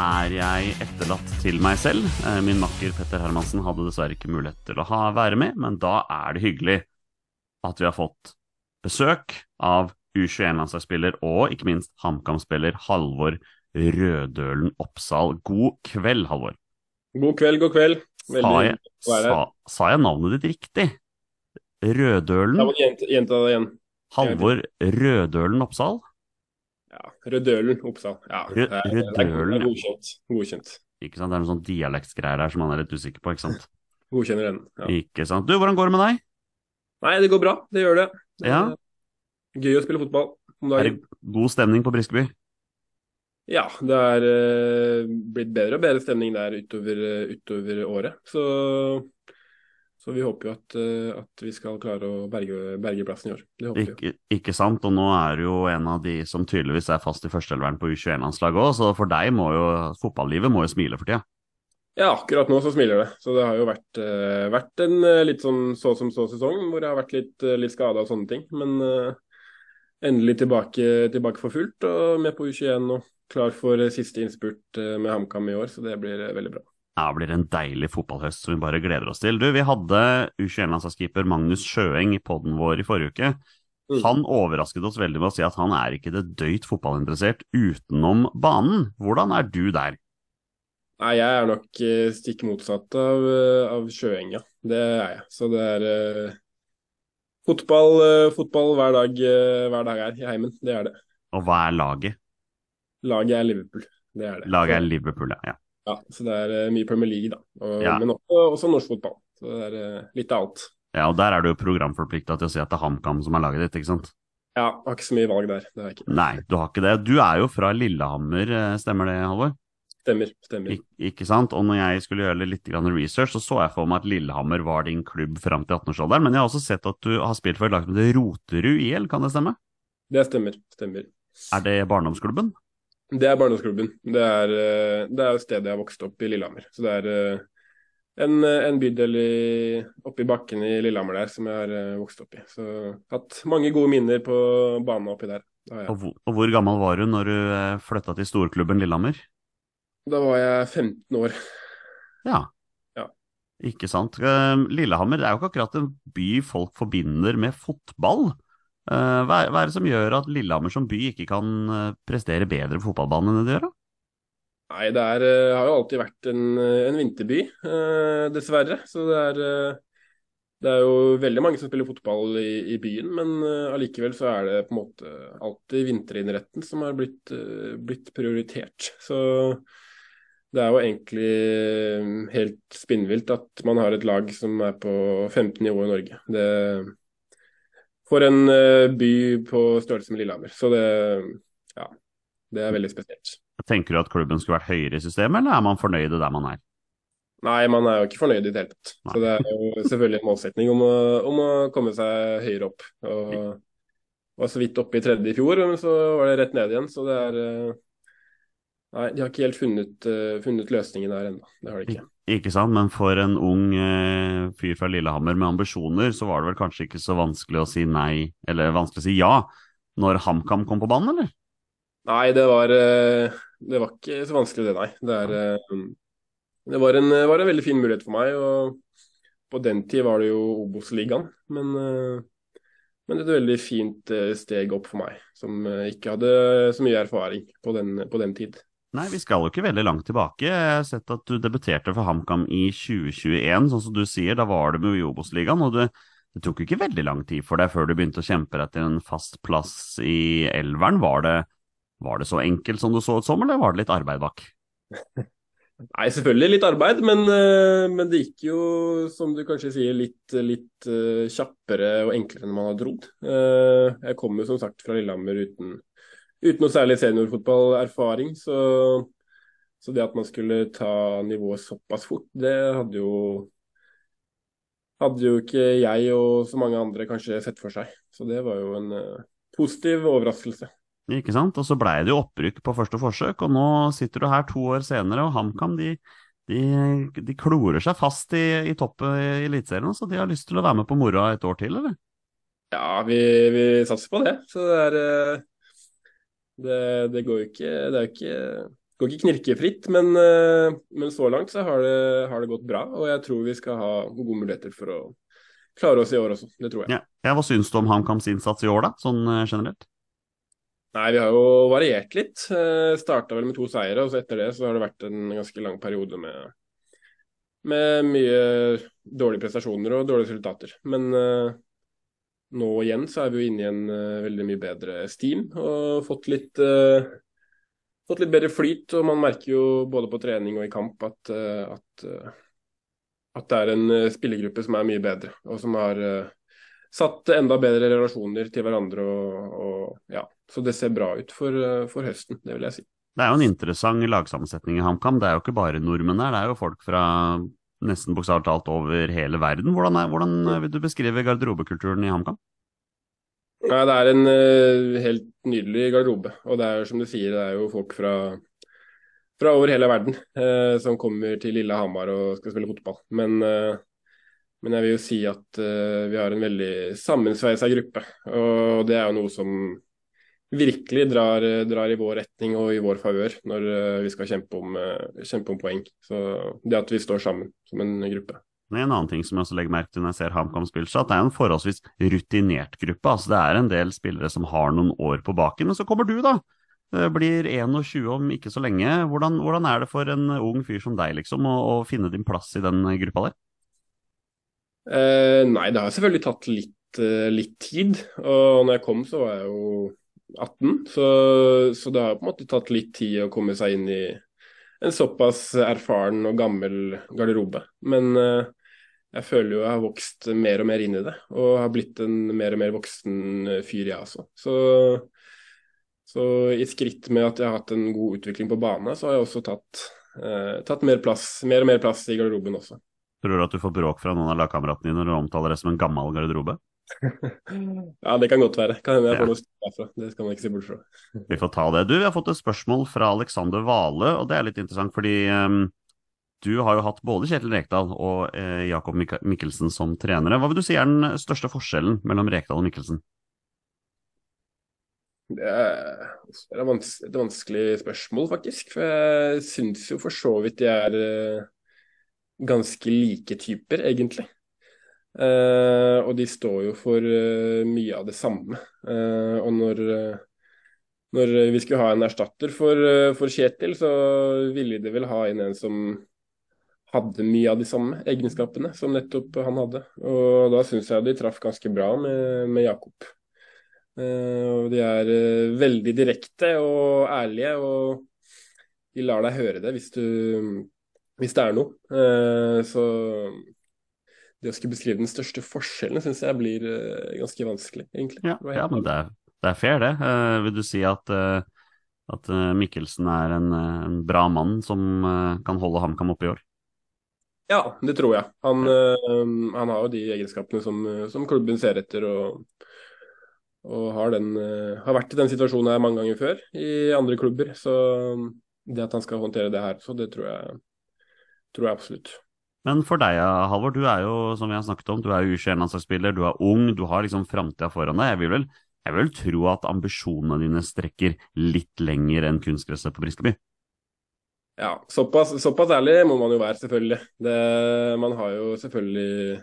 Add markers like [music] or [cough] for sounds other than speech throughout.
er jeg etterlatt til meg selv. Eh, Min makker Petter Hermansen hadde dessverre ikke mulighet til å ha, være med, men da er det hyggelig at vi har fått besøk av U21-landslagsspiller og ikke minst HamKam-spiller Halvor Rødølen Oppsal. God kveld, Halvor. God kveld, god kveld. Sa Veldig jeg, hyggelig å være her. sa jeg navnet ditt riktig? Rødølen? gjenta det igjen. Halvor Rødølen Oppsal? Ja, Rødølen, Oppsal. Ja, Rødølen. Godkjent. Godkjent. Ikke sant? Det er noen sånn dialektsgreier der som han er litt usikker på, ikke sant? Godkjenner den. Ja. Ikke sant? Du, hvordan går det med deg? Nei, det går bra. Det gjør det. det Ja. Gøy å spille fotball om Er det god stemning på Briskeby? Ja, det er eh, blitt bedre og bedre stemning der utover, eh, utover året. Så, så vi håper jo at, eh, at vi skal klare å berge, berge plassen i år. Det håper vi. jo. Ikke, ikke sant? Og nå er du jo en av de som tydeligvis er fast i førsteelveren på U21-landslaget òg, så for deg må jo fotballivet må jo smile for tida. Ja, akkurat nå så smiler det. Så det har jo vært, uh, vært en uh, litt sånn så som så sesong, hvor jeg har vært litt, uh, litt skada og sånne ting. Men endelig tilbake, tilbake for fullt og med på U21 og klar for siste innspurt med HamKam i år, så det blir veldig bra. Ja, blir en deilig fotballhøst som vi bare gleder oss til. Du, vi hadde U21-landslagskeeper Magnus Sjøeng i poden vår i forrige uke. Mm. Han overrasket oss veldig med å si at han er ikke det døyt fotballinteressert utenom banen. Hvordan er du der? Nei, jeg er nok eh, stikk motsatt av, eh, av Sjøeng, ja. Det er jeg. Så det er uh, fotball, uh, fotball hver dag, uh, hver dag her i heimen. Det er det. Og hva er laget? Laget er Liverpool. Det er det. Laget er Liverpool, ja. Ja, så det er eh, mye Premier League, da. Og, Ja. Men også, også norsk fotball. Så det er eh, litt av alt. Ja, og der er du jo programforplikta til å si at det er HamKam som er laget ditt, ikke sant? Ja, har ikke så mye valg der. Det har jeg ikke. Nei, du har ikke det. Du er jo fra Lillehammer, eh, stemmer det, Halvor? Stemmer. stemmer. Ik ikke sant? Og når jeg skulle gjøre litt research, så så jeg for meg at Lillehammer var din klubb fram til 18-årsalderen, men jeg har også sett at du har spilt for et lag som heter Roterud IL, kan det stemme? Det stemmer. stemmer. Er det barndomsklubben? Det er barndomsklubben. Det er, eh, det er stedet jeg vokste opp i Lillehammer. Så det er eh, en, eh, en bydel i, oppe i bakken i Lillehammer der som jeg har vokst opp i. Så hatt mange gode minner på banen oppi der. Har. Og, hvor- og hvor gammel var du når du flytta til storklubben Lillehammer? Da var jeg 15 år. Ja. Ja. Ikke sant. Eh, Lillehammer det er jo ikke akkurat en by folk forbinder med fotball. Eh, Hva er, hva er det som gjør at Lillehammer som by ikke kan eh, prestere bedre på fotballbanen enn det gjør? da? Nei, det er, eh, har jo alltid vært en, en vinterby, eh, dessverre. Så det er, det er jo veldig mange som spiller fotball i, i byen, men eh, så er det på en måte alltid vinteridretten som har blitt, blitt prioritert. Så det er jo egentlig helt spinnvilt at man har et lag som er på 15 nivå i Norge. Det For en eh, by på størrelse med Lillehammer. Så det, ja, det er veldig spesielt. Tenker du at klubben skulle vært høyere i systemet, eller er man fornøyd der man er? Nei, man er jo ikke fornøyd i det hele tatt. Så det er jo selvfølgelig en målsetning om om å komme seg høyere opp. Og var så vidt oppe i tredje i fjor, men så var det rett ned igjen. Så det er eh, Nei, de har ikke helt funnet, eh, funnet løsningen der ennå. Det har de ikke. Ikke sant, men for en ung eh, fyr fra Lillehammer med ambisjoner, så var det vel kanskje ikke så vanskelig å si nei, eller vanskelig å si ja, når HamKam kom på banen, eller? Nei, det var, eh, det var ikke så vanskelig det, nei. Det, er, eh, det var, en, var en veldig fin mulighet for meg. og På den tid var det jo Obos-ligaen, men, eh, men et veldig fint eh, steg opp for meg, som eh, ikke hadde så mye erfaring på den, på den tid. Nei, vi skal jo ikke veldig langt tilbake. Jeg har sett at du debuterte for HamKam i 2021, sånn som du sier. Da var du med i Obos-ligaen, og det, det tok ikke veldig lang tid for deg før du begynte å kjempe deg til en fast plass i elveren. Var det, var det så enkelt som det så ut som, eller var det litt arbeid bak? [laughs] Nei, selvfølgelig litt arbeid, men, eh, men, det gikk jo, som du kanskje sier, litt, litt uh, kjappere og enklere enn man hadde trodd. Uh, jeg kom jo som sagt fra Lillehammer uten, uten noe særlig seniorfotballerfaring, så, så det at man skulle ta nivået såpass fort, det hadde jo hadde jo ikke jeg og så mange andre kanskje sett for seg. Så det var jo en uh, positiv overraskelse. Ikke sant. Og så blei det jo opprykk på første forsøk, og nå sitter du her to år senere, og HamKam de, de, de, klorer seg fast i, i toppen i Eliteserien, så de har lyst til å være med på moroa et år til, eller? Ja, vi, vi satser på det. Så det er eh, Det, det går jo ikke Det er ikke går ikke knirkefritt, men, eh, men, så langt så har det, har det, gått bra. Og jeg tror vi skal ha gode muligheter for å klare oss i år også. Det tror jeg. Ja. Ja, hva syns du om HamKams innsats i år, da, sånn eh, generelt? Nei, vi har jo variert litt. Eh, Starta vel med to seire, og så etter det så har det vært en ganske lang periode med, med mye dårlige prestasjoner og dårlige resultater. Men nå igjen så er vi jo inne i en uh, veldig mye bedre steam og fått litt, uh, fått litt bedre flyt. Og man merker jo både på trening og i kamp at, at, at det er en spillergruppe som er mye bedre, og som har satt enda bedre relasjoner til hverandre. Og, og ja, Så det ser bra ut for, for, høsten, det vil jeg si. Det er jo en interessant lagsammensetning i HamKam. Det er jo ikke bare nordmenn her, det er jo folk fra nesten bokstavelig talt over hele verden. Hvordan, er, hvordan, vil du beskrive garderobekulturen i HamKam? Ja, det er en uh, helt nydelig garderobe. Og det er som du sier, det er jo folk fra, fra over hele verden uh, som kommer til Lillehammer og skal spille fotball. Men uh, men jeg vil jo si at vi har en veldig sammensveisa gruppe. Og det er jo noe som virkelig drar, drar i vår retning og i vår favør når uh, vi skal kjempe om, uh, kjempe om, poeng. Så det at vi står sammen som en gruppe. En annen ting som jeg også legger merke til når jeg ser HamKam spille, at det er en forholdsvis rutinert gruppe. Altså Det er en del spillere som har noen år på baken. Men så kommer du, da. Det blir 21 om ikke så lenge. Hvordan, hvordan er det for en ung fyr som deg liksom, å, å finne din plass i den gruppa der? Eh, nei, det har selvfølgelig tatt litt, eh, litt, tid. Og når jeg kom, så var jeg jo 18. Så, så, det har på en måte tatt litt tid å komme seg inn i en såpass erfaren og gammel garderobe. Men eh, jeg føler jo jeg har vokst mer og mer inn i det, og har blitt en mer og mer voksen fyr, jeg også. Så, så i skritt med at jeg har hatt en god utvikling på bane, så har jeg også tatt, eh, tatt mer, plass, mer og mer plass i garderoben også. Tror du at du får bråk fra noen av lagkameratene dine når du omtaler det som en gammel garderobe? Ja, det kan godt være. Kan hende jeg får noe støtte derfra. Det skal man ikke se bort fra. [laughs] vi får ta det. Du, vi har fått et spørsmål fra Alexander Vale, og det er litt interessant fordi um, du har jo hatt både Kjetil Rekdal og eh, Jakob Mik Mikkelsen som trenere. Hva vil du si er den største forskjellen mellom Rekdal og Mikkelsen? Det er, et vanskelig spørsmål, faktisk. For jeg syns jo for så vidt de er eh, ganske like typer, egentlig. Uh, og de står jo for uh, mye av det samme. Uh, og når, når, vi skulle ha en erstatter for, for, Kjetil, så ville de vel ha inn en som hadde mye av de samme egenskapene som nettopp han hadde. Og da syns jeg de traff ganske bra med, med Jakob. og de er veldig direkte og ærlige, og de lar deg høre det hvis du hvis det er noe. Så det å skulle beskrive den største forskjellen syns jeg blir eh, ganske vanskelig, egentlig. Ja, ja men det er, det er, fair, det. Uh, vil du si at, at Mikkelsen er en, en, bra mann som kan holde HamKam oppe i år? Ja, det tror jeg. Han, han har jo de egenskapene som, som klubben ser etter. og, og har, den, har, vært i den situasjonen her mange ganger før i andre klubber. Så det at han skal håndtere det her, så det tror jeg tror jeg absolutt. Men for deg, Halvor, du er jo som vi har snakket om, du er jo U21-landslagsspiller, du er ung, du har liksom framtida foran deg. Jeg vil, vel, jeg vil tro at ambisjonene dine strekker litt lenger enn kunstgresset på Briskeby? Ja, såpass, såpass, ærlig må man jo være, selvfølgelig. Det, man har jo selvfølgelig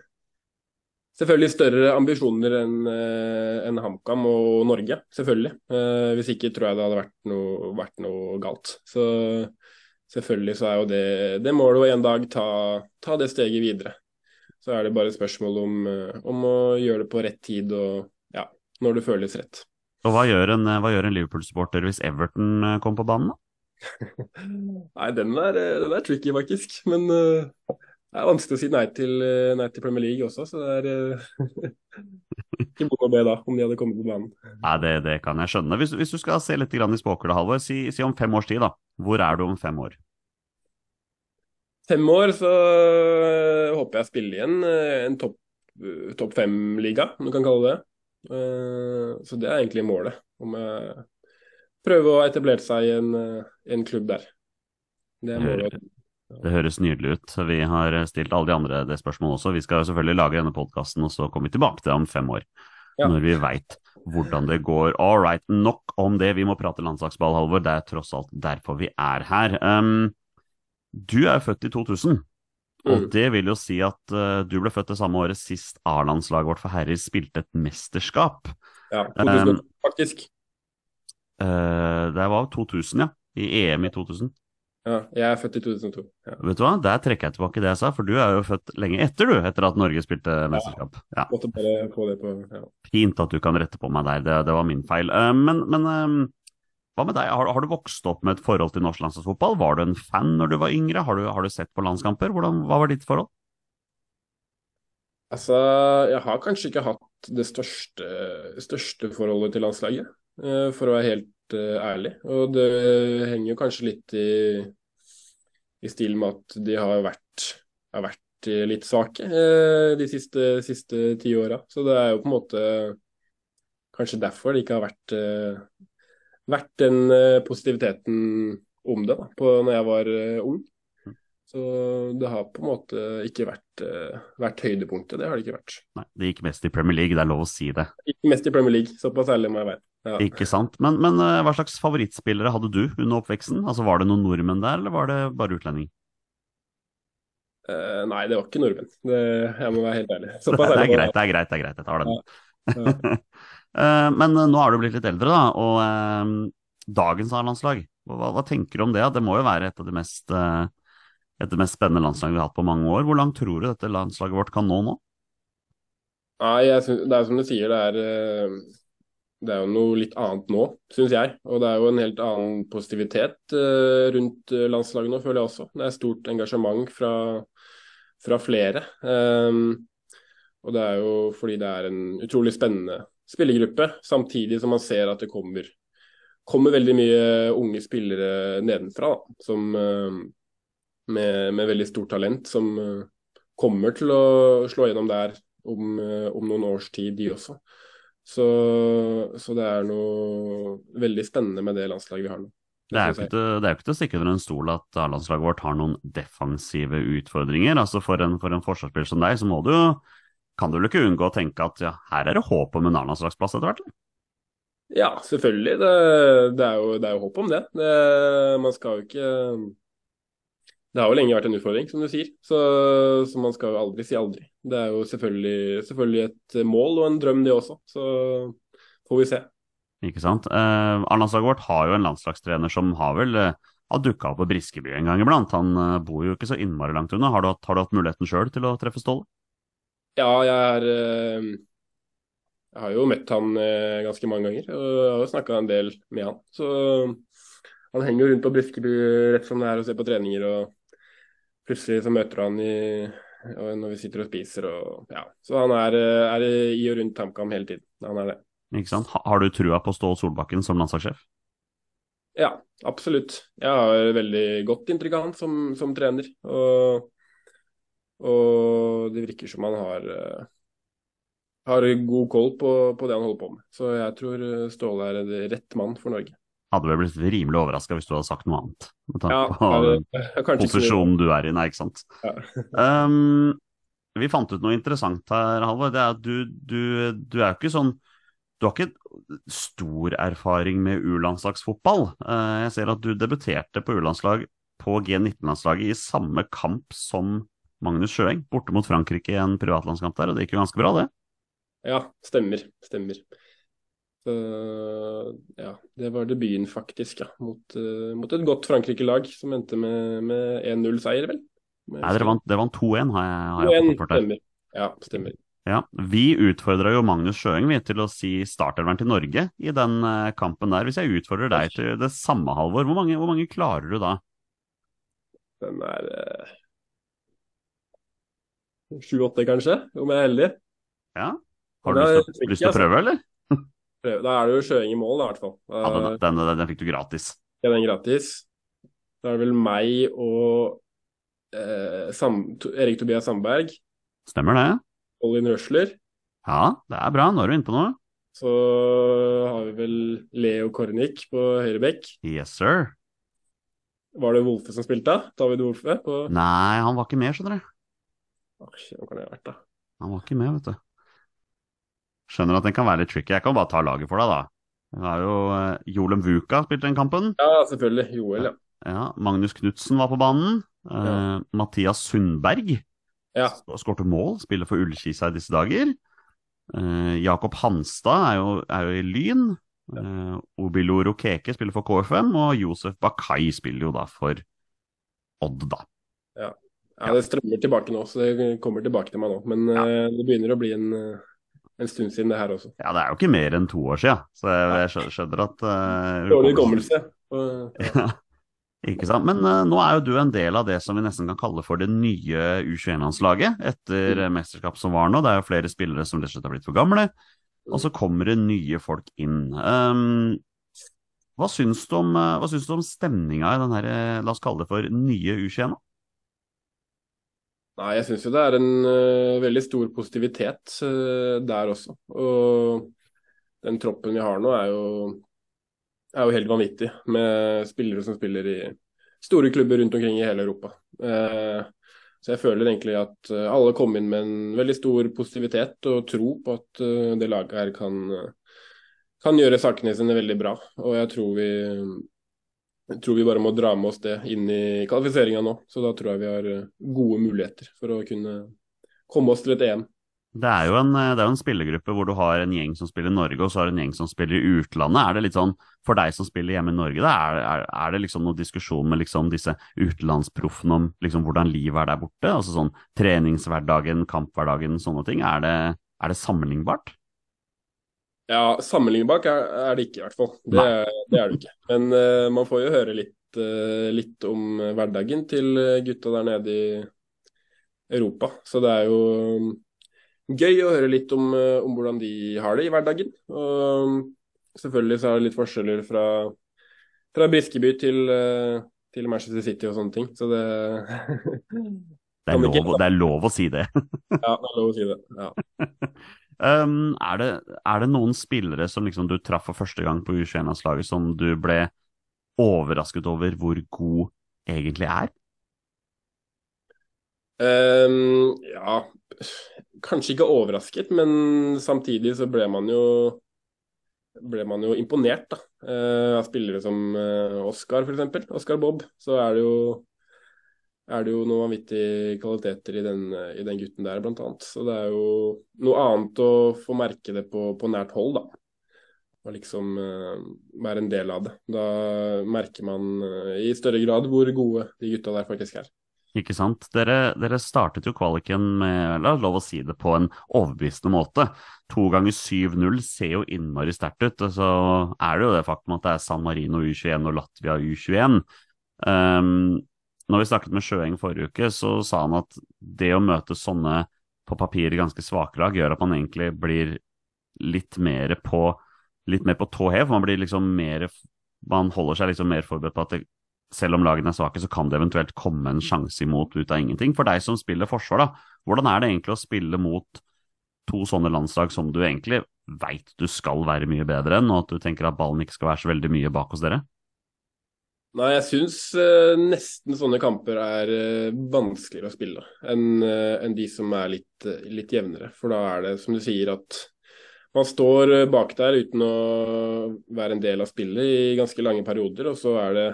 selvfølgelig større ambisjoner enn en HamKam og Norge, selvfølgelig. Eh, hvis ikke tror jeg det hadde vært noe, vært noe galt. Så selvfølgelig så er jo det, det målet å en dag ta, ta, det steget videre. Så er det bare et spørsmål om, eh, om å gjøre det på rett tid og ja, når det føles rett. Og hva gjør en, en Liverpool-supporter hvis Everton kommer på banen, da? [laughs] Nei, den er, den er, tricky, faktisk. Men uh, det er vanskelig å si nei til, nei til Premier League også, så det er uh, [laughs] ikke vondt å be da, om de hadde kommet på banen. Nei, det, det kan jeg skjønne. Hvis, hvis, du skal se litt i spåkula, Halvor, si, si, om fem års tid, da. Hvor er du om fem år? Fem år så uh, håper jeg å spille igjen en topp top fem-liga, om du kan kalle det så det er egentlig målet. Om jeg prøver å etablere seg i en, eh, en klubb der. Det, det, høres nydelig ut. Vi har stilt alle de andre det spørsmålet også. Vi skal selvfølgelig lage denne podkasten, og så kommer vi tilbake til det om fem år. Ja. Når vi veit hvordan det går. All right, nok om det. Vi må prate landslagsball, Halvor. Det er tross alt derfor vi er her. Um, du er født i 2000. Og mm. det vil jo si at uh, du ble født det samme året sist A-landslaget vårt for herrer spilte et mesterskap. Ja, 2000, um, faktisk. Uh, det var 2000, ja. I EM i 2000. Ja, jeg er født i 2002. Ja. Vet du hva, Der trekker jeg tilbake det jeg sa, for du er jo født lenge etter, du. Etter at Norge spilte mesterskap. Ja. Måtte bare få det på, ja. Fint at du kan rette på meg der, det, det var min feil. Uh, men, men uh, hva med deg, har, har, du vokst opp med et forhold til norsk landslagsfotball? Var du en fan når du var yngre? Har du, har du sett på landskamper? Hvordan, hva var ditt forhold? Altså, jeg har kanskje ikke hatt det største, største forholdet til landslaget. uh, for å være helt eh, ærlig. Og det henger kanskje litt i, i stil med at de har vært, har vært eh, litt svake de siste, siste ti åra. Så det er jo på en måte kanskje derfor det ikke har vært, vært den positiviteten om det da, på når jeg var ung. Så det har på en måte ikke vært, vært høydepunktet, det har det ikke vært. Nei, Det gikk mest i Premier League, det er lov å si det. Det gikk mest i Premier League, såpass ærlig må jeg være. Ja. Ikke sant. Men, men, eh, hva slags favorittspillere hadde du under oppveksten? Altså Var det noen nordmenn der, eller var det bare utlending? Uh, nei, det var ikke nordmenn. Det, jeg må være helt ærlig. [laughs] det, er, det er greit, det er greit. det er greit, Jeg tar den. Ja. uh, [laughs] men nå har du blitt litt eldre, da. Og uh, dagens A-landslag, hva, hva, tenker du om det? Det må jo være et av de mest, et av de mest spennende landslagene vi har hatt på mange år. Hvor langt tror du dette landslaget vårt kan nå nå? Nei, synes, Det er som du sier, det er det er jo noe litt annet nå, syns jeg. Og det er jo en helt annen positivitet uh, rundt eh, landslaget nå, føler jeg også. Det er stort engasjement fra, fra flere. Um, og det er jo fordi det er en utrolig spennende spillergruppe, samtidig som man ser at det kommer, kommer veldig mye unge spillere nedenfra da, som, med, med, veldig stort talent, som uh, kommer til å slå gjennom der om, om noen års tid, de også. Så, så, det er noe veldig spennende med det landslaget vi har nå. Det er, jo ikke, det er ikke til å stikke under en stol at A-landslaget vårt har noen defensive utfordringer. Altså For en, for en forsvarsspiller som deg, så må du kan du vel ikke unngå å tenke at ja, her er det håp om en A-landslagsplass etter hvert? Ja, selvfølgelig. Det, det, er jo, det, er jo, håp om det. det. Man skal jo ikke det har jo lenge vært en utfordring, som du sier. Så, så, man skal jo aldri si aldri. Det er jo selvfølgelig, selvfølgelig, et mål og en drøm, det også. Så får vi se. Ikke sant. Eh, A-landslaget vårt har jo en landslagstrener som har vel eh, har dukka opp på Briskeby en gang iblant. Han eh, bor jo ikke så innmari langt unna. Har du, har du hatt muligheten sjøl til å treffe Ståle? Ja, jeg er eh, Jeg har jo møtt han eh, ganske mange ganger. Og jeg har jo snakka en del med han. Så han henger jo rundt på Briskeby rett som det er og ser på treninger. og plutselig så møter han i, når vi sitter og spiser. Og, ja. Så han er, er, i og rundt HamKam hele tiden. Han er det. Ikke sant? Har du trua på Ståle Solbakken som landslagssjef? Ja, absolutt. Jeg har veldig godt inntrykk av han som, som trener. Og, og, det virker som han har, har god koll på, på, det han holder på med. Så jeg tror Ståle er rett mann for Norge hadde vel blitt rimelig overraska hvis du hadde sagt noe annet. Med tanke ja, på posisjonen du er i, nei, ikke sant. Ja. um, vi fant ut noe interessant her, Halvor. Det er at du, du, du er jo ikke sånn Du har ikke stor erfaring med U-landslagsfotball. Uh, jeg ser at du debuterte på U-landslag på G19-landslaget i samme kamp som Magnus Sjøeng, borte mot Frankrike i en privatlandskamp der, og det gikk jo ganske bra, det. Ja, stemmer. Stemmer. Så ja, det var debuten faktisk, ja. Mot, uh, mot et godt Frankrike-lag som endte med, med 1-0-seier, vel. Nei, dere vant, vant 2-1, har jeg, har jeg fått. Stemmer. Ja, stemmer. Ja, Vi utfordra jo Magnus Sjøeng til å si startervern til Norge i den uh, kampen der. Hvis jeg utfordrer deg til det samme, Halvor, hvor mange, hvor mange klarer du da? Den er sju-åtte, uh, kanskje, om jeg er heldig. Ja. Har du lyst til å prøve, eller? Da er det jo sjøing i mål, da, i hvert fall. Ja, den, den, den, den, fikk du gratis. Ja, den gratis. Da er det vel meg og eh, Sam, Erik Tobias Sandberg. Stemmer det. Olin Røsler. Ja, det er bra. Nå er du inne på noe. Så har vi vel Leo Kornik på høyre bekk. Yes, sir. Var det Wolfe som spilte? David Wolfe? På... Nei, han var ikke med, skjønner du. Han var ikke med, vet du. Skjønner at den kan være litt tricky. Jeg kan bare ta laget for deg, da. Det er jo uh, Jolem Vuka spilte den kampen. Ja, selvfølgelig. Joel, ja. ja Magnus Knutsen var på banen. Uh, ja. Mathias Sundberg ja. skårte mål, spiller for Ullkisa i disse dager. Uh, Jakob Hanstad er jo, er jo i Lyn. Uh, Obilo Rokeke spiller for KFM, og Josef Bakai spiller jo da for Odd, da. Ja. ja det strømmer tilbake nå, så det kommer tilbake til meg nå. Men det begynner å bli en en stund siden det her også. Ja, det er jo ikke mer enn to år siden, så jeg, skjønner at uh, Dårlig hukommelse. Ja. [laughs] Ikke sant. Men uh, nå er jo du en del av det som vi nesten kan kalle for det nye U21-landslaget etter mm. mesterskap som var nå. Det er jo flere spillere som rett og slett har blitt for gamle, og så kommer det nye folk inn. Um, hva syns du om, uh, om stemninga i den her, la oss kalle det for nye U21? Nei, jeg syns jo det er en uh, veldig stor positivitet uh, der også. Og den troppen vi har nå er jo, er jo helt vanvittig, med spillere som spiller i store klubber rundt omkring i hele Europa. Uh, så jeg føler egentlig at alle kom inn med en veldig stor positivitet og tro på at det laget her kan, kan gjøre sakene sine veldig bra. Og jeg tror vi jeg tror vi bare må dra med oss det inn i kvalifiseringa nå. Så da tror jeg vi har eh, gode muligheter for å kunne komme oss til et EM. Det er jo en, eh, det er en spillergruppe hvor du har en gjeng som spiller i Norge, og så har du en gjeng som spiller i utlandet. Er det litt sånn, For deg som spiller hjemme i Norge, da, er, er, er, det liksom noen diskusjon med liksom disse utenlandsproffene om liksom hvordan livet er der borte? Altså sånn treningshverdagen, kamphverdagen, sånne ting. Er det, er det sammenlignbart? Ja, sammenlignbart er, er, det ikke, i hvert fall. Det, det er det ikke. Men uh, man får jo høre litt, uh, litt, om hverdagen til gutta der nede i Europa. Så det er jo um, gøy å høre litt om, uh, om, hvordan de har det i hverdagen. Og um, selvfølgelig så er det litt forskjeller fra, fra Briskeby til, til, Manchester City og sånne ting. Så det det, er lov, det er lov å si det. ja, det er lov å si det. Ja. [laughs] Um, er, det, er, det, noen spillere som liksom du traff for første gang på U21-landslaget som du ble overrasket over hvor god egentlig er? Um, ja Kanskje ikke overrasket, men samtidig så ble man jo ble man jo imponert da, uh, av spillere som uh, Oscar, f.eks. Oscar Bob. Så er det jo er det jo noen vanvittige kvaliteter i den, i den, gutten der, blant annet. Så det er jo noe annet å få merke det på, på nært hold, da. Og liksom uh, være en del av det. Da merker man uh, i større grad hvor gode de gutta der faktisk er. Ikke sant. Dere, dere startet jo kvaliken med, la lov å si det, på en overbevisende måte. To ganger 7-0 ser jo innmari sterkt ut. Og så er det jo det faktum at det er San Marino U21 og Latvia U21. Um, når vi snakket med Sjøeng forrige uke, så sa han at det å møte sånne på papiret ganske svake lag, gjør at man egentlig blir litt mer på litt mer på tå hev. Man liksom Man holder seg liksom mer forberedt på at det, selv om lagene er svake, så kan det eventuelt komme en sjanse imot ut av ingenting. For deg som spiller forsvar, da, hvordan er det egentlig å spille mot to sånne landslag som du egentlig veit du skal være mye bedre enn, og at du tenker at ballen ikke skal være så veldig mye bak hos dere? Nei, jeg syns uh, nesten sånne kamper er uh, vanskeligere å spille enn uh, en de som er litt, litt, jevnere. For da er det som du sier at man står bak der uten å være en del av spillet i ganske lange perioder, og så er det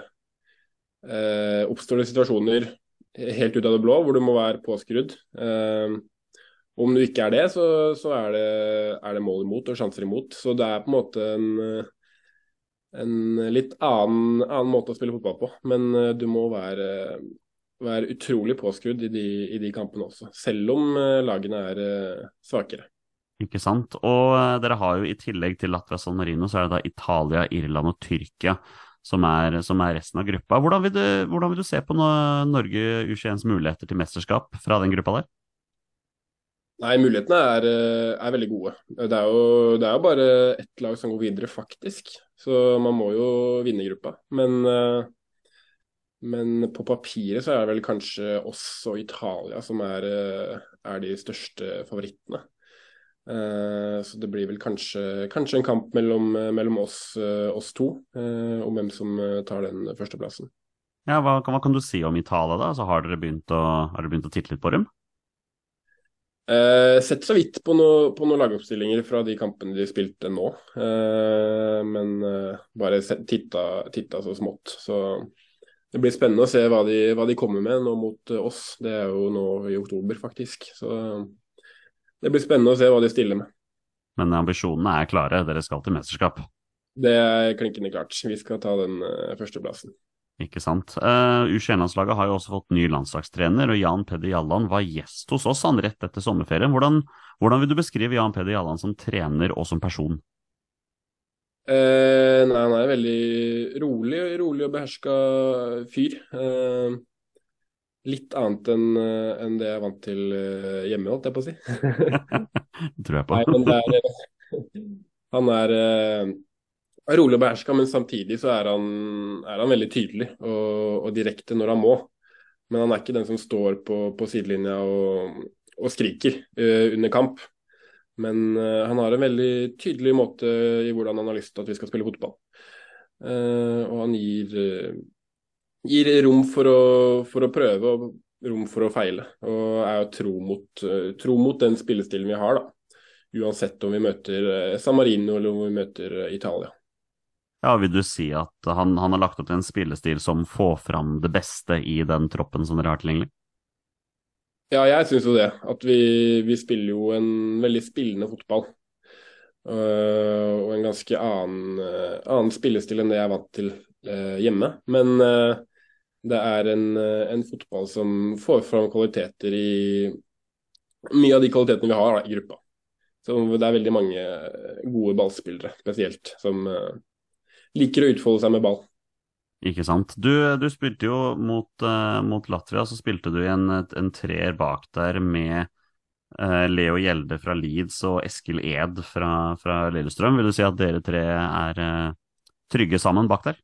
oppstår det situasjoner helt ut av det blå, hvor du må være påskrudd. Eh, om du ikke er det, så, så er, det, er, det, mål imot og sjanser imot. Så det er på en måte en, en litt annen, annen, måte å spille fotball på. Men eh, du må være, være utrolig påskrudd i de, i de, kampene også, selv om eh, lagene er svakere. Ikke sant. Og dere har jo i tillegg til Latvia San Marino, så er det da Italia, Irland og Tyrkia som er, som er, resten av gruppa. Hvordan vil, du, hvordan vil du se på Norge U21s muligheter til mesterskap fra den gruppa der? Nei, mulighetene er, er veldig gode. Det er, jo, det er, jo, bare ett lag som går videre, faktisk. Så man må jo vinne gruppa. Men, men på papiret så er det vel kanskje oss og Italia som er, er de største favorittene. Eh, så det blir vel kanskje, kanskje en kamp mellom, mellom oss, eh, oss, to eh, om hvem som tar den førsteplassen. Ja, hva, hva, kan du si om Italia, da? Så har dere begynt å, har dere begynt å titte litt på dem? Eh, sett så vidt på, noe, på noen lagoppstillinger fra de kampene de spilte nå. Eh, men eh, bare titta, titta, så smått. Så det blir spennende å se hva de, hva de kommer med nå mot oss. Det er jo nå i oktober, faktisk. Så det blir spennende å se hva de stiller med. Men ambisjonene er klare, dere skal til mesterskap? Det er klinkende klart. Vi skal ta den uh, førsteplassen. Ikke sant. Uh, U21-landslaget har jo også fått ny landslagstrener, og Jan Peder Jalland var gjest hos oss han rett etter sommerferien. Hvordan, hvordan vil du beskrive Jan Peder Jalland som trener og som person? Uh, nei, han er veldig rolig, rolig og beherska fyr. Uh, litt annet enn en det jeg er vant til eh, hjemme, holdt jeg på å si. [laughs] [laughs] tror jeg på. Nei, men det er, han er, rolig og beherska, men samtidig så er han, er han veldig tydelig og, og, direkte når han må. Men han er ikke den som står på, på sidelinja og, og skriker uh, under kamp. Men uh, han har en veldig tydelig måte i hvordan han har lyst til at vi skal spille fotball. Uh, og han gir gir rom for å, for å, prøve og rom for å feile. Og er jo tro mot, tro mot den spillestilen vi har, da. Uansett om vi møter San Marino eller om vi møter Italia. Ja, Vil du si at han, han har lagt opp til en spillestil som får fram det beste i den troppen som dere har tilgjengelig? Ja, jeg syns jo det. At vi, vi, spiller jo en veldig spillende fotball. Uh, og en ganske annen, uh, annen, spillestil enn det jeg er vant til uh, hjemme. Men det er en, en, fotball som får fram kvaliteter i mye av de kvalitetene vi har da, i gruppa. Så det er veldig mange gode ballspillere spesielt, som liker å utfolde seg med ball. Ikke sant. Du, du spilte jo mot, uh, mot, Latvia, så spilte du en, en treer bak der med uh, Leo Gjelde fra Leeds og Eskil Ed fra, fra Lillestrøm. Vil du si at dere tre er trygge sammen bak der?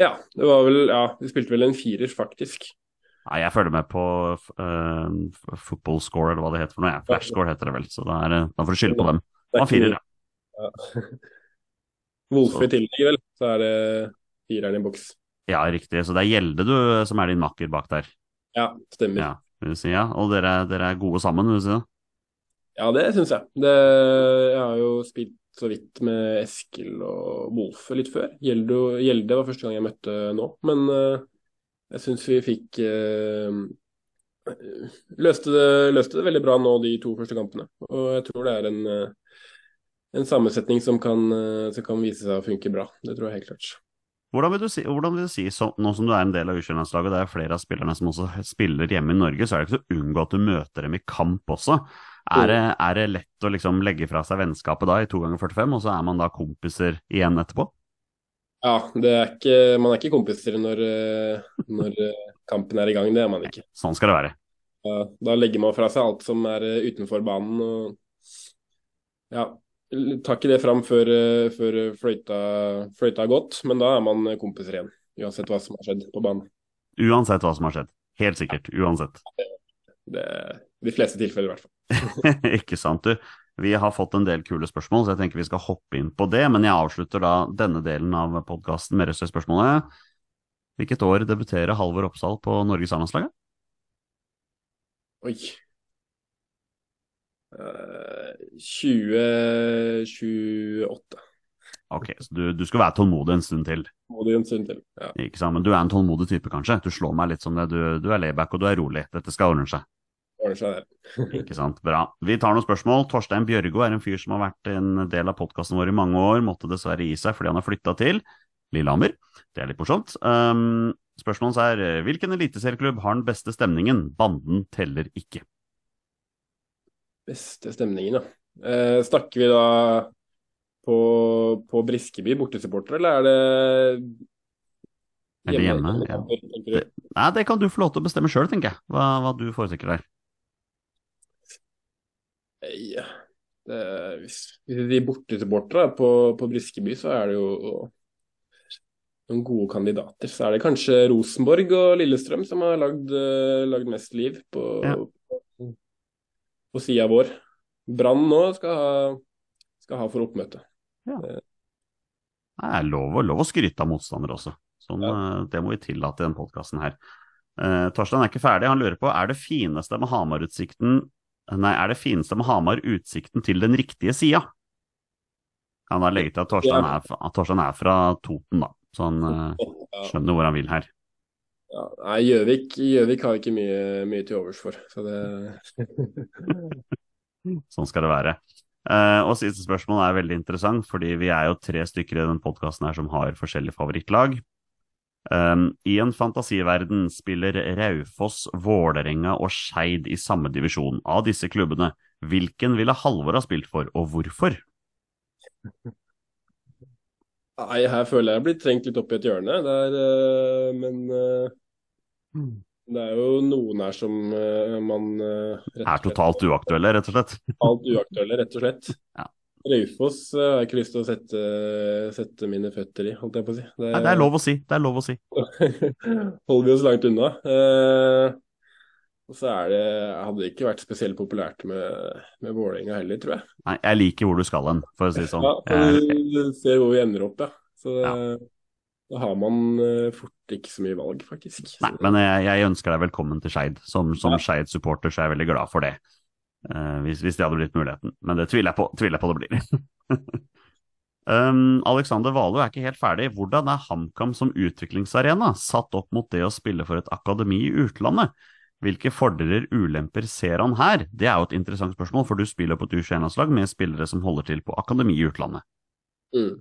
Ja, det var vel Ja, vi spilte vel en firer, faktisk. Nei, jeg følger med på uh, football score, eller hva det heter for noe. Ja, Flash score heter det vel, så da, er, da får du skylde på dem. Det var firer, ja. [laughs] Wolfe i tillegg, vel, så er det fireren i boks. Ja, riktig. Så det er Gjelde du som er din makker bak der? Ja, stemmer. Ja, vil si, ja. Og dere, dere er gode sammen, vil du si det? Ja, det syns jeg. Det, jeg har jo spilt så vidt med Eskil og Wolfe litt før. Gjelde, Gjelde, var første gang jeg møtte nå, men uh, jeg syns vi fikk uh, løste, det, løste, det, veldig bra nå de to første kampene. Og jeg tror det er en, uh, en sammensetning som kan, som kan, vise seg å funke bra. Det tror jeg helt klart. Hvordan vil du si, vil du si så, nå som du er en del av U21-landslaget, det er flere av spillerne som også spiller hjemme i Norge, så er det ikke så å unngå at du møter dem i kamp også. Er det, er det, lett å liksom legge fra seg vennskapet da i to ganger 45, og så er man da kompiser igjen etterpå? Ja, er ikke, man er ikke kompiser når, eh, når, eh, kampen er i gang, det er man ikke. Sånn skal det være. Ja, da legger man fra seg alt som er eh, utenfor banen. og ja, Tar ikke det fram før, før fløyta, fløyta har gått, men da er man kompiser igjen. Uansett hva som har skjedd på banen. Uansett hva som har skjedd. Helt sikkert. Uansett. Det, det, de fleste tilfeller, i hvert fall. [laughs] ikke sant, du. Vi har fått en del kule spørsmål, så jeg tenker vi skal hoppe inn på det. Men jeg avslutter da denne delen av podkasten med resten av spørsmålet. Hvilket år debuterer Halvor Oppsal på Norges A-landslag? Oi 2028. Ok, så du, du skal være tålmodig en stund til. Tålmodig en stund til. Ja. Ikke sant? Men du er en tålmodig type, kanskje? Du slår meg litt som det. Du, du er layback og du er rolig. Dette skal ordne seg. Ordner seg det. [laughs] Ikke sant, bra. Vi tar noen spørsmål. Torstein Bjørgo er en fyr som har vært en del av podkasten vår i mange år, måtte dessverre gi seg fordi han har flytta til Lillehammer. Det er litt morsomt. Um, spørsmålet er hvilken eliteserieklubb har den beste stemningen? Banden teller ikke. Beste stemningen, ja. Eh, snakker vi da på, på Briskeby bortesupporter, eller er det Er det hjemme? Ja. Det. Nei, det kan du få lov til å bestemme sjøl, tenker jeg. Hva, hva du foretrekker der. Ja. Det, hvis, hvis de bortesupportere på, på Briskeby, så er det jo noen gode kandidater. Så er det kanskje Rosenborg og Lillestrøm som har lagd, eh, lagd mest liv på, Ja. På, sida vår. Brann nå skal ha, skal ha for oppmøte. Ja. Det er lov, lov å skryte av motstandere også. Sånn, ja. Det må vi tillate i denne podkasten her. Eh, Torstein er ikke ferdig. Han lurer på er det fineste med Hamar-utsikten Nei, er det fineste med Hamar utsikten til den riktige sida? Kan da legge til at Torstein er, fra- at Torstein er fra Toten, da. Så han eh, skjønner hvor han vil her. Ja, nei, Gjøvik Gjøvik har ikke mye, mye til overs for, så det [laughs] Sånn skal det være. Uh, og siste spørsmål er veldig interessant, fordi vi er jo tre stykker i den podkasten her som har forskjellige favorittlag. Um, I en fantasiverden spiller Raufoss, Vålerenga og Skeid i samme divisjon. Av disse klubbene, hvilken ville Halvor ha spilt for, og hvorfor? Nei, her føler jeg jeg blir trengt litt opp i et hjørne. Det er, eh, men eh, det er jo noen her som eh, man rett og Er totalt uaktuelle, rett og slett. Totalt uaktuelle, rett og slett. Ja. Raufoss har jeg ikke lyst til å sette, sette mine føtter i, holdt jeg på å si. Det, Nei, det er lov å si. Det er lov å si. [laughs] holder vi oss langt unna. Eh, og så er det Hadde det ikke vært spesielt populært med, med Vålerenga heller, tror jeg. Nei, jeg liker hvor du skal hen, for å si det sånn. Ja, Du ser hvor vi ender opp, ja. Så Ja. da har man eh, fort ikke så mye valg, faktisk. nei, men jeg, jeg ønsker deg velkommen til Skeid. Som, som Ja. Skeid-supporter så er jeg veldig glad for det. Uh, hvis, hvis det hadde blitt muligheten. Men det tviler jeg på, tviler jeg på det blir. [laughs] um, Alexander Valo er ikke helt ferdig. Hvordan er HamKam som utviklingsarena satt opp mot det å spille for et akademi i utlandet? Hvilke fordeler, ulemper ser han her? Det er jo et interessant spørsmål, for du spiller på et U21-landslag med spillere som holder til på akademi i utlandet. Mm.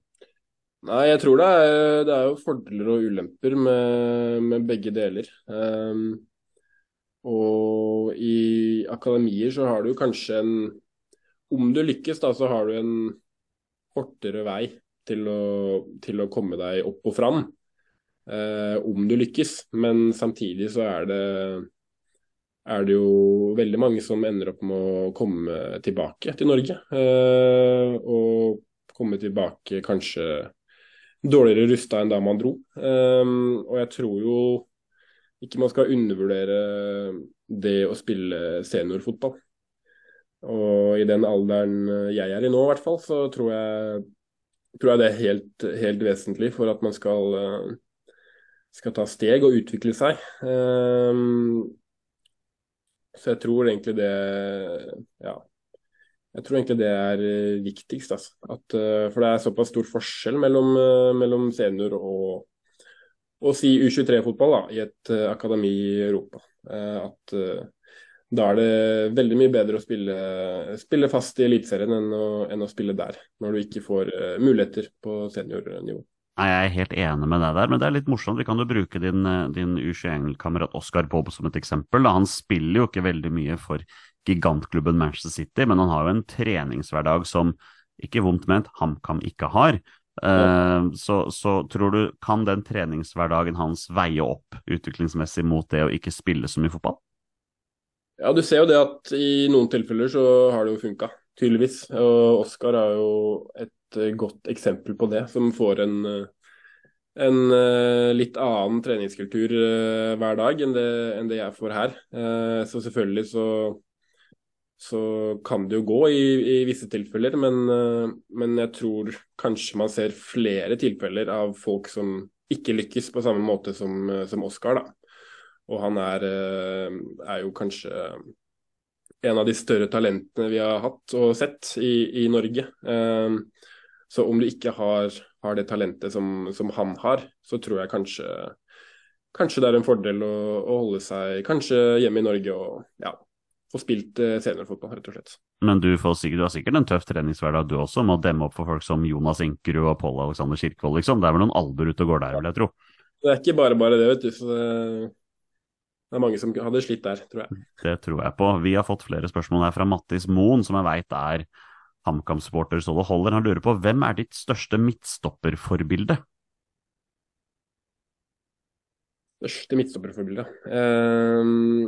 Nei, jeg tror det er, det er jo fordeler og ulemper med, med begge deler. Um, og i akademier så har du kanskje en Om du lykkes, da, så har du en kortere vei til å, til å komme deg opp og fram. Uh, om du lykkes, men samtidig så er det er det jo veldig mange som ender opp med å komme tilbake til Norge. eh, og komme tilbake kanskje dårligere rusta enn da man dro. Um, og jeg tror jo ikke man skal undervurdere det å spille seniorfotball. Og i den alderen jeg er i nå, i hvert fall, så tror jeg, tror jeg det er helt, helt vesentlig for at man skal, eh, skal ta steg og utvikle seg. Um, så jeg tror egentlig det Ja. Jeg tror egentlig det er eh, viktigst. Altså. At, eh, for det er såpass stor forskjell mellom, eh, mellom senior og, og si U23-fotball da, i et akademi i Europa. At da er det veldig mye bedre å spille, spille fast i Eliteserien enn, enn å spille der, når du ikke får muligheter på seniornivå. Nei, Jeg er helt enig med deg der, men det er litt morsomt. Vi kan jo bruke din, eh, din U21-kamerat Oscar Bob som et eksempel. Han spiller jo ikke veldig mye for gigantklubben Manchester City, men han har jo en treningshverdag som ikke vondt ment HamKam ikke har. Uh, så, så tror du, kan den treningshverdagen hans veie opp utviklingsmessig mot det å ikke spille så mye fotball? Ja, du ser jo det at i noen tilfeller så har det jo funka, tydeligvis. Og Oskar er jo et eh, godt eksempel på det, som får en, eh, en eh, litt annen treningskultur hver dag enn det, enn det jeg får her. Så selvfølgelig så, så kan det jo gå i, i visse tilfeller, men, men jeg tror kanskje man ser flere tilfeller av folk som ikke lykkes på samme måte som, som Oskar, da. Og han er, er jo kanskje en av de større talentene vi har hatt og sett i, i Norge. Eh, Så om du ikke har, har det talentet som, som, han har, så tror jeg kanskje, kanskje det er en fordel å, å, holde seg kanskje hjemme i Norge og ja, få spilt eh, seniorfotball, rett og slett. Men du, sikkert, du har sikkert en tøff treningshverdag du også, med å demme opp for folk som Jonas Inkerud og Pål Alexander Kirkevold, liksom. Det er vel noen albuer ute og går der, vil jeg tro. Det er ikke bare bare det, vet du. Så det, det er mange som hadde slitt der, tror jeg. Det tror jeg på. Vi har fått flere spørsmål her fra Mattis Moen, som jeg veit er HamKam-supporter så det holder. Han lurer på hvem er ditt største midtstopperforbilde? Største midtstopperforbilde? Um,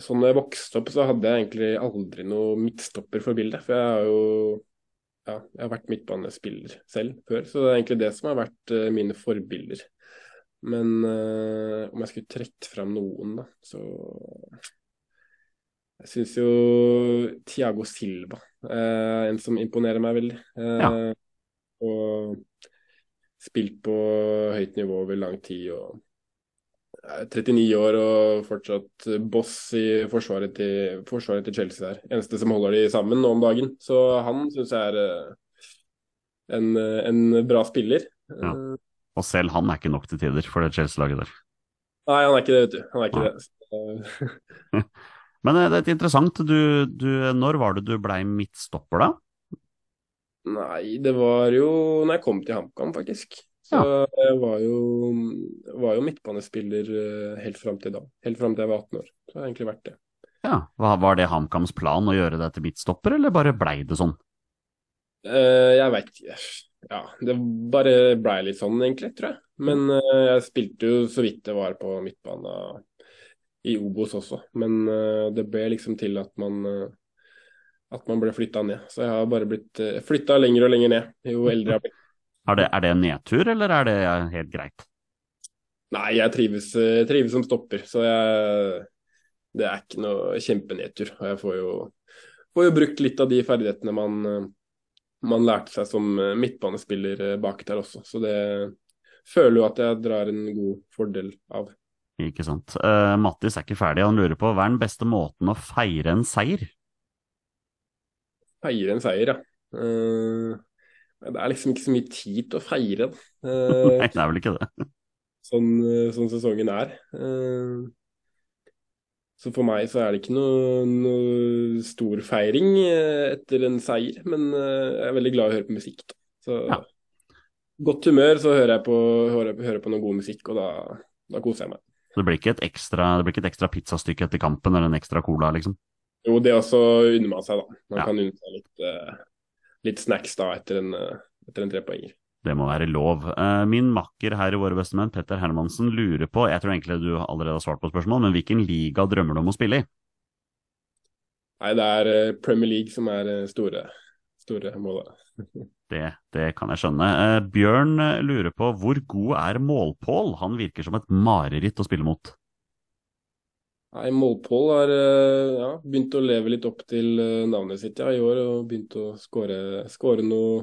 sånn når jeg vokste opp, så hadde jeg egentlig aldri noe midtstopperforbilde. For jeg har jo ja, jeg har vært midtbanespiller selv før, så det er egentlig det som har vært uh, mine forbilder. Men uh, om jeg skulle trukket fram noen, da, så Jeg syns jo Tiago Silva eh, en som imponerer meg veldig. Eh, ja. Og spilt på høyt nivå over lang tid. og 39 år og fortsatt boss i forsvaret til, forsvaret til Chelsea der. Eneste som holder de sammen nå om dagen. Så han syns jeg er eh, en, en, bra spiller. Ja. Og selv han er ikke nok til tider for det Chelsea-laget der. Nei, han er ikke det, vet du. Han er ikke det. [laughs] Men eh, det er interessant. Du, du, når var det du blei midtstopper, da? Nei, det var jo når jeg kom til HamKam, faktisk. Så ja. jeg var jo, var jo midtbanespiller eh, helt fram til da. Helt fram til jeg var 18 år. Så har jeg egentlig vært det. Ja, Var det HamKams plan å gjøre deg til midtstopper, eller bare blei det sånn? Uh, jeg veit ikke. Ja, det bare blei litt sånn, egentlig, tror jeg. Men jeg spilte jo så vidt det var på midtbana i Obos også. Men uh, det ble liksom til at man at man ble flytta ned. Så jeg har bare blitt uh, flytta lenger og lenger ned jo eldre jeg har blitt. Er det, er det en nedtur, eller er det helt greit? Nei, jeg trives, eh, trives som stopper, så jeg, det er ikke noe kjempenedtur. Og jeg får jo, får jo, brukt litt av de ferdighetene man, eh, man lærte seg som eh, midtbanespiller bak der også. Så det føler jo at jeg drar en god fordel av. Ikke sant. Uh, Mattis er ikke ferdig, han lurer på hva er den beste måten å feire en seier? Feire en seier, ja. Uh, det er liksom ikke så mye tid til å feire. Uh, [laughs] Nei, det er vel ikke det. Sånn, sånn sesongen er. Uh, så for meg så er det ikke noe, noe stor feiring etter en seier, men jeg er veldig glad i å høre på musikk. Da. Så ja. godt humør, så hører jeg på, hører, hører på noe god musikk, og da, da, koser jeg meg. Så det blir ikke et ekstra, det blir ikke et ekstra pizzastykke etter kampen eller en ekstra cola, liksom? Jo, det også unner man seg, da. Man ja. kan unne seg litt uh, litt snacks da etter en, eh, etter en trepoenger. Det må være lov. Uh, min makker her i Våre bestemenn, Petter Hermansen, lurer på, jeg tror egentlig du allerede har svart på spørsmål, men hvilken liga drømmer du om å spille i? Nei, det er Premier League som er store, store målet. [laughs] det, det, kan jeg skjønne. Bjørn lurer på hvor god er Målpål? Han virker som et mareritt å spille mot. Nei, Målpål har eh, ja, begynt å leve litt opp til eh, navnet sitt ja, i år og begynt å skåre noe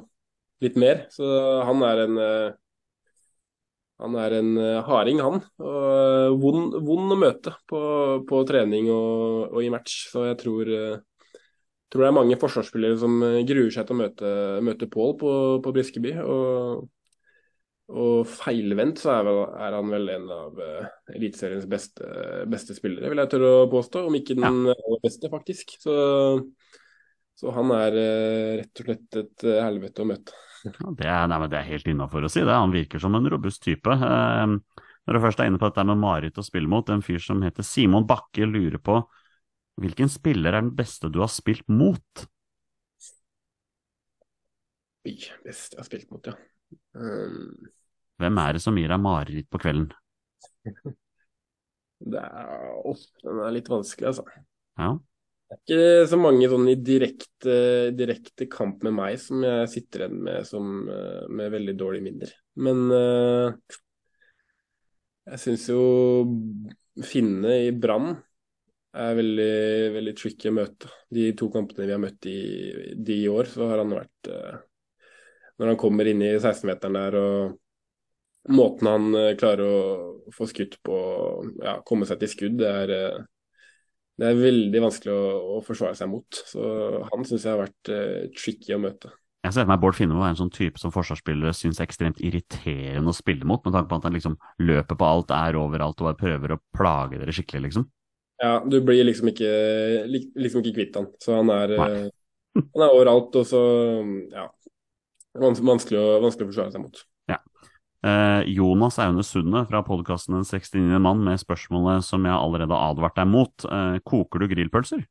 litt mer. Så han er en eh, han er en harding, han. Og vond, vond å møte på, på trening og, og, i match. Så jeg tror, tror, det er mange forsvarsspillere som gruer seg til å møte, møte Pål på, på Briskeby. Og og feilvendt så er, vel, er, han vel en av uh, Eliteseriens beste, beste, spillere, vil jeg tørre å påstå. Om ikke den ja. aller beste, faktisk. Så, så han er uh, rett og slett et uh, helvete å møte. Ja, det, er, nei, det, er, helt innafor å si det. Han virker som en robust type. Uh, når du først er inne på dette med Marit å spille mot, en fyr som heter Simon Bakke, lurer på hvilken spiller er den beste du har spilt mot? Oi, beste jeg har spilt mot, ja. Um, hvem er det som gir deg mareritt på kvelden? [laughs] Det er, oh, den er litt vanskelig, altså. Ja. Det er ikke så mange sånn i direkte, direkte, kamp med meg som jeg sitter igjen med som, eh, med veldig dårlige minner. Men uh, jeg syns jo Finne i Brann er veldig, veldig tricky å møte. De to kampene vi har møtt i, de i år, så har han vært uh, Når han kommer inn i 16-meteren der og måten han eh, klarer å få skutt på, ja, komme seg til skudd, det er, eh, det er veldig vanskelig å, å, forsvare seg mot. Så han syns jeg har vært tricky å møte. Jeg ser for meg Bård Finnemo er en sånn type som forsvarsspillere syns er ekstremt irriterende å spille mot, med tanke på at han liksom løper på alt, er overalt og bare prøver å plage dere skikkelig, liksom. Ja, du blir liksom ikke, liksom ikke kvitt han. Så han er, eh, han er overalt, og så ja. vans- Vanskelig å, vanskelig å forsvare seg mot. Eh, Jonas Aune Sunde fra podkasten En 69. mann med spørsmålet som jeg allerede har advart deg mot. Eh, koker du grillpølser?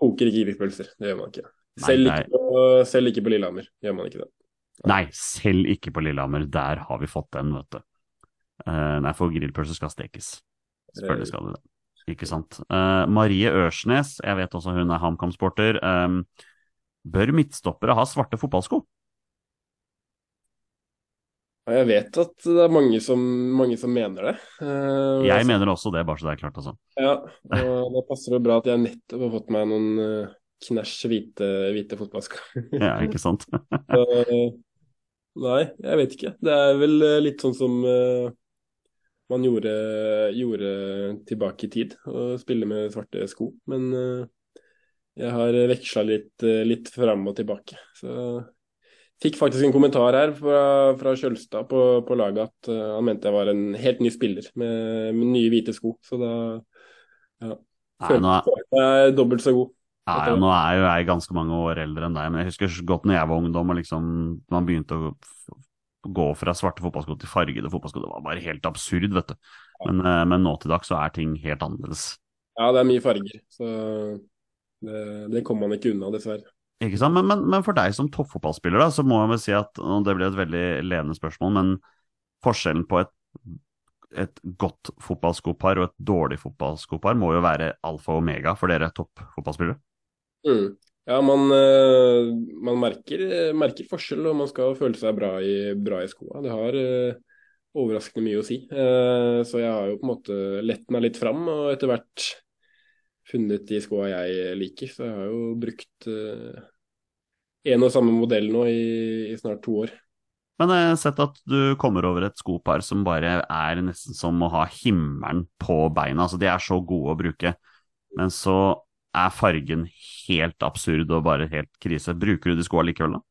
Koker ikke grillpølser, det gjør man ikke. Nei, Selv, ikke på, selv ikke på Lillehammer gjør man ikke det. Nei, selv ikke på Lillehammer. Der har vi fått den, vet du. Eh, nei, for grillpølser skal stekes. Selvfølgelig skal de det. Ikke sant. Uh, Marie Ørsnes, jeg vet også hun er HamKam-sporter. Um, bør midtstoppere ha svarte fotballsko? Jeg vet at det er mange som, mange som mener det. Uh, Jeg mener også det, bare så det er klart, altså. Ja, og da passer det bra at jeg nettopp har fått meg noen uh, knæsj hvite, hvite fotballsko. [laughs] Ja, ikke sant? Så, Nei, jeg vet ikke. Det er vel litt sånn som man gjorde, gjorde tilbake i tid, å spille med svarte sko. Men eh, jeg har veksla litt, uh, litt fram og tilbake. Så fikk faktisk en kommentar her fra, fra Kjølstad på, på laget at eh, han mente jeg var en helt ny spiller med, med nye hvite sko. Så da ja, Nei, følte jeg meg dobbelt så god. ja, ja, nå er jo jeg ganske mange år eldre enn deg, men jeg husker godt når jeg var ungdom og liksom man begynte å gå fra svarte fotballsko til fargede fotballsko. Det var bare helt absurd, vet du. Men, eh, men nå til dags så er ting helt annerledes. Ja, det er mye farger, så det, det kommer man ikke unna, dessverre. Ikke sant? Men, men, men for deg som toppfotballspiller, da, så må jeg vel si at og det blir et veldig ledende spørsmål, men forskjellen på et, et godt fotballskopar og et dårlig fotballskopar må jo være alfa og omega for dere toppfotballspillere. Mm. Ja, man, eh, man merker, merker forskjell, og man skal føle seg bra i, bra i skoa. Det har eh, overraskende mye å si. Eh, så jeg har jo på en måte lett meg litt fram, og etter hvert funnet de skoa jeg liker. Så jeg har jo brukt eh, en og samme modell nå i, i snart to år. Men jeg har sett at du kommer over et skopar som bare er nesten som å ha himmelen på beina. Altså, de er så gode å bruke, men så er fargen helt absurd og bare helt krise. Bruker du de skoa likevel, da?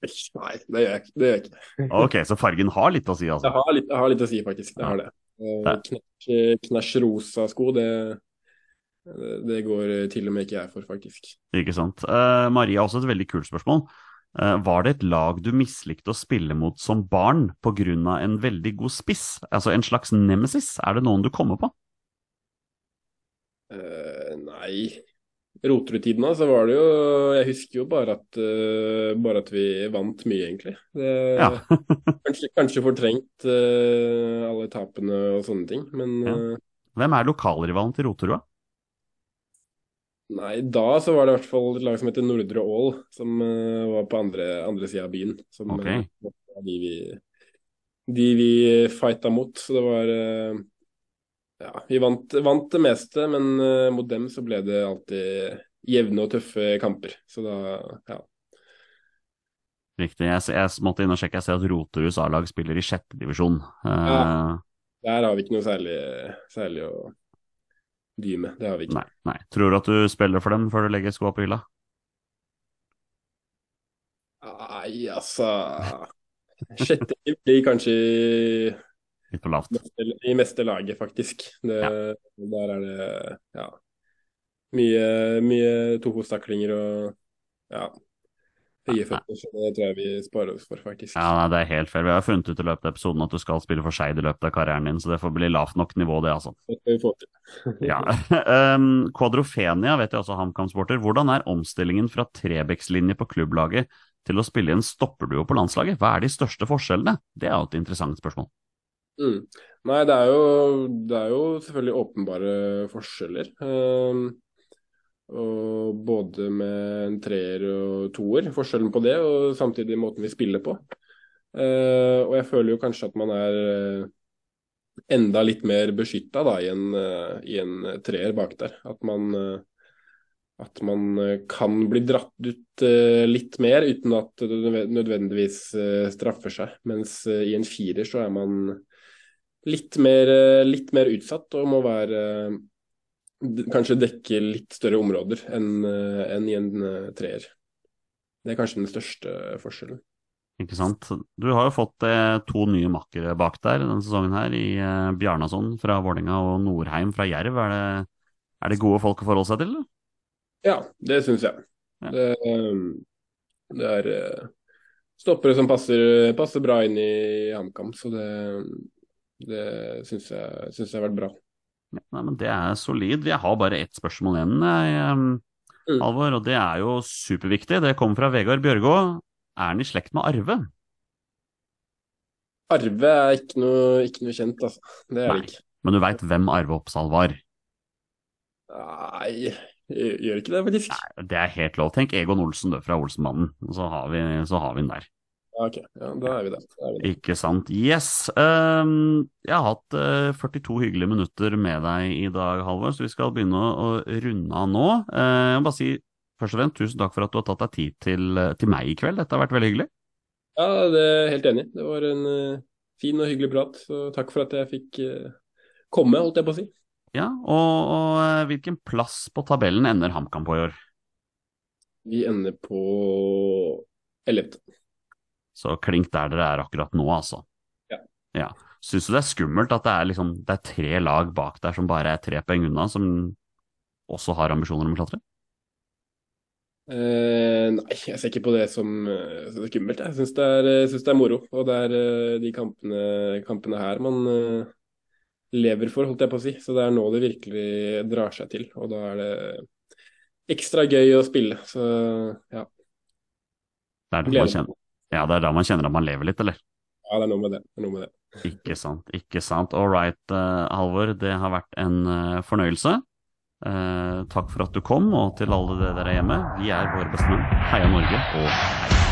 Nei, det gjør jeg ikke. Det gjør jeg ikke. Ok, så fargen har litt å si, Det altså. har litt, det har litt å si, faktisk. Det har det. Knæsj, knæsj rosa sko, det, det går til og med ikke jeg for, faktisk. Ikke sant. Uh, Maria, også et veldig kult spørsmål. Uh, var det et lag du mislikte å spille mot som barn pga. en veldig god spiss? Altså en slags nemesis? Er det noen du kommer på? Eh, nei. Roterud-tiden så var det jo Jeg husker jo bare at, uh, bare at vi vant mye, egentlig. Det, Ja. [laughs] kanskje, kanskje fortrengt uh, alle tapene og sånne ting, men Ja. Hvem er lokalrivalen til Roterud? Nei, da så var det i hvert fall et lag som heter Nordre Ål, som var på andre, andre sida av byen. Som Ok. eh, var de vi, de vi fighta mot. Så det var Ja, vi vant, vant det meste, men uh, mot dem så ble det alltid jevne og tøffe kamper. Så da, ja. Riktig. Jeg, jeg måtte inn og sjekke. Jeg ser at Roteruds A-lag spiller i sjette divisjon. Eh, Ja. Der har vi ikke noe særlig, særlig å dy med. Det har vi ikke. Nei, nei. Tror du at du spiller for dem før du legger skoa på hylla? Nei, altså Sjette blir kanskje Litt for lavt. i meste laget, faktisk. Det, Der er det ja, mye, mye tofotstaklinger og ja, høye føtter. Så det tror jeg vi sparer oss for, faktisk. Ja, nei, det er helt fair. Vi har funnet ut i løpet av episoden at du skal spille for Skeid i løpet av karrieren din, så det får bli lavt nok nivå, det, altså. Det skal vi få til. [laughs] Ja. um, Quadrofenia vet jeg også HamKam-sporter. Hvordan er omstillingen fra Trebekslinje på klubblaget til å spille i en stopperduo på landslaget? Hva er de største forskjellene? Det er jo et interessant spørsmål. Mm. Nei, det er, jo, det er jo selvfølgelig åpenbare forskjeller. Um, og både med en treer og toer, forskjellen på det, og samtidig måten vi spiller på. Uh, og jeg føler jo kanskje at man er uh, enda litt mer beskytta i i en treer bak der. At man, at man kan bli dratt ut litt mer uten at det nødvendigvis straffer seg. Mens i en firer så er man litt mer, uh, litt mer utsatt og må være uh, Kanskje dekke litt større områder enn uh, enn i en treer. det er kanskje den største forskjellen. Ikke sant. Du har jo fått eh, to nye makkere bak der denne sesongen her, i eh, Bjarnason fra Vålerenga og Norheim fra Jerv. Er det, er det gode folk å forholde seg til? eller? Ja, det syns jeg. Ja. Det, um, det er eh, stoppere som passer, passer bra inn i HamKam, så det, det syns jeg, syns jeg har vært bra. Ja, Nei, men Det er solid. Jeg har bare ett spørsmål igjen, jeg, Mm. Og det er jo superviktig. Det kommer fra Vegard Bjørgå. Er han i slekt med Arve? Arve er ikke noe, ikke noe kjent, altså. Det er Nei. det ikke. Men du veit hvem Arve Oppsal var? Nei, jeg gjør ikke det, faktisk. Nei, Det er helt lov. Tenk Egon Olsen du, fra Olsenmannen, så har vi, så har vi den der. Ok, ja, da er vi der. Er. Ikke sant. Yes. Um, jeg har hatt uh, 42 hyggelige minutter med deg i dag, Halvor, så vi skal begynne å, runde av nå. Uh, jeg må bare si først og fremst tusen takk for at du har tatt deg tid til, eh, til meg i kveld. Dette har vært veldig hyggelig. Ja, det er jeg helt enig. Det var en uh, fin og hyggelig prat, så takk for at jeg fikk eh, komme, holdt jeg på å si. Ja, og, og eh, hvilken plass på tabellen ender HamKam på i år? Vi ender på 11. Så klink der dere er akkurat nå, altså. Ja. ja. Syns du det er skummelt at det er, liksom, det er tre lag bak der som bare er tre poeng unna, som også har ambisjoner om å klatre? Eh, nei, jeg ser ikke på det som, eh, som skummelt. Jeg syns det, synes det er moro. Og det er eh, de kampene, kampene her man uh, lever for, holdt jeg på å si. Så det er nå det virkelig drar seg til. Og da er det ekstra gøy å spille. Så ja, Det er det å kjenne, ja, det er da man kjenner at man lever litt, eller? ja det er noe med det. det, med det. Ikke sant, ikke sant. All right, uh, Halvor. Det har vært en uh, fornøyelse. Uh, takk for at du kom, og til alle dere der hjemme, vi er våre bestemenn. Heia Norge, og hei!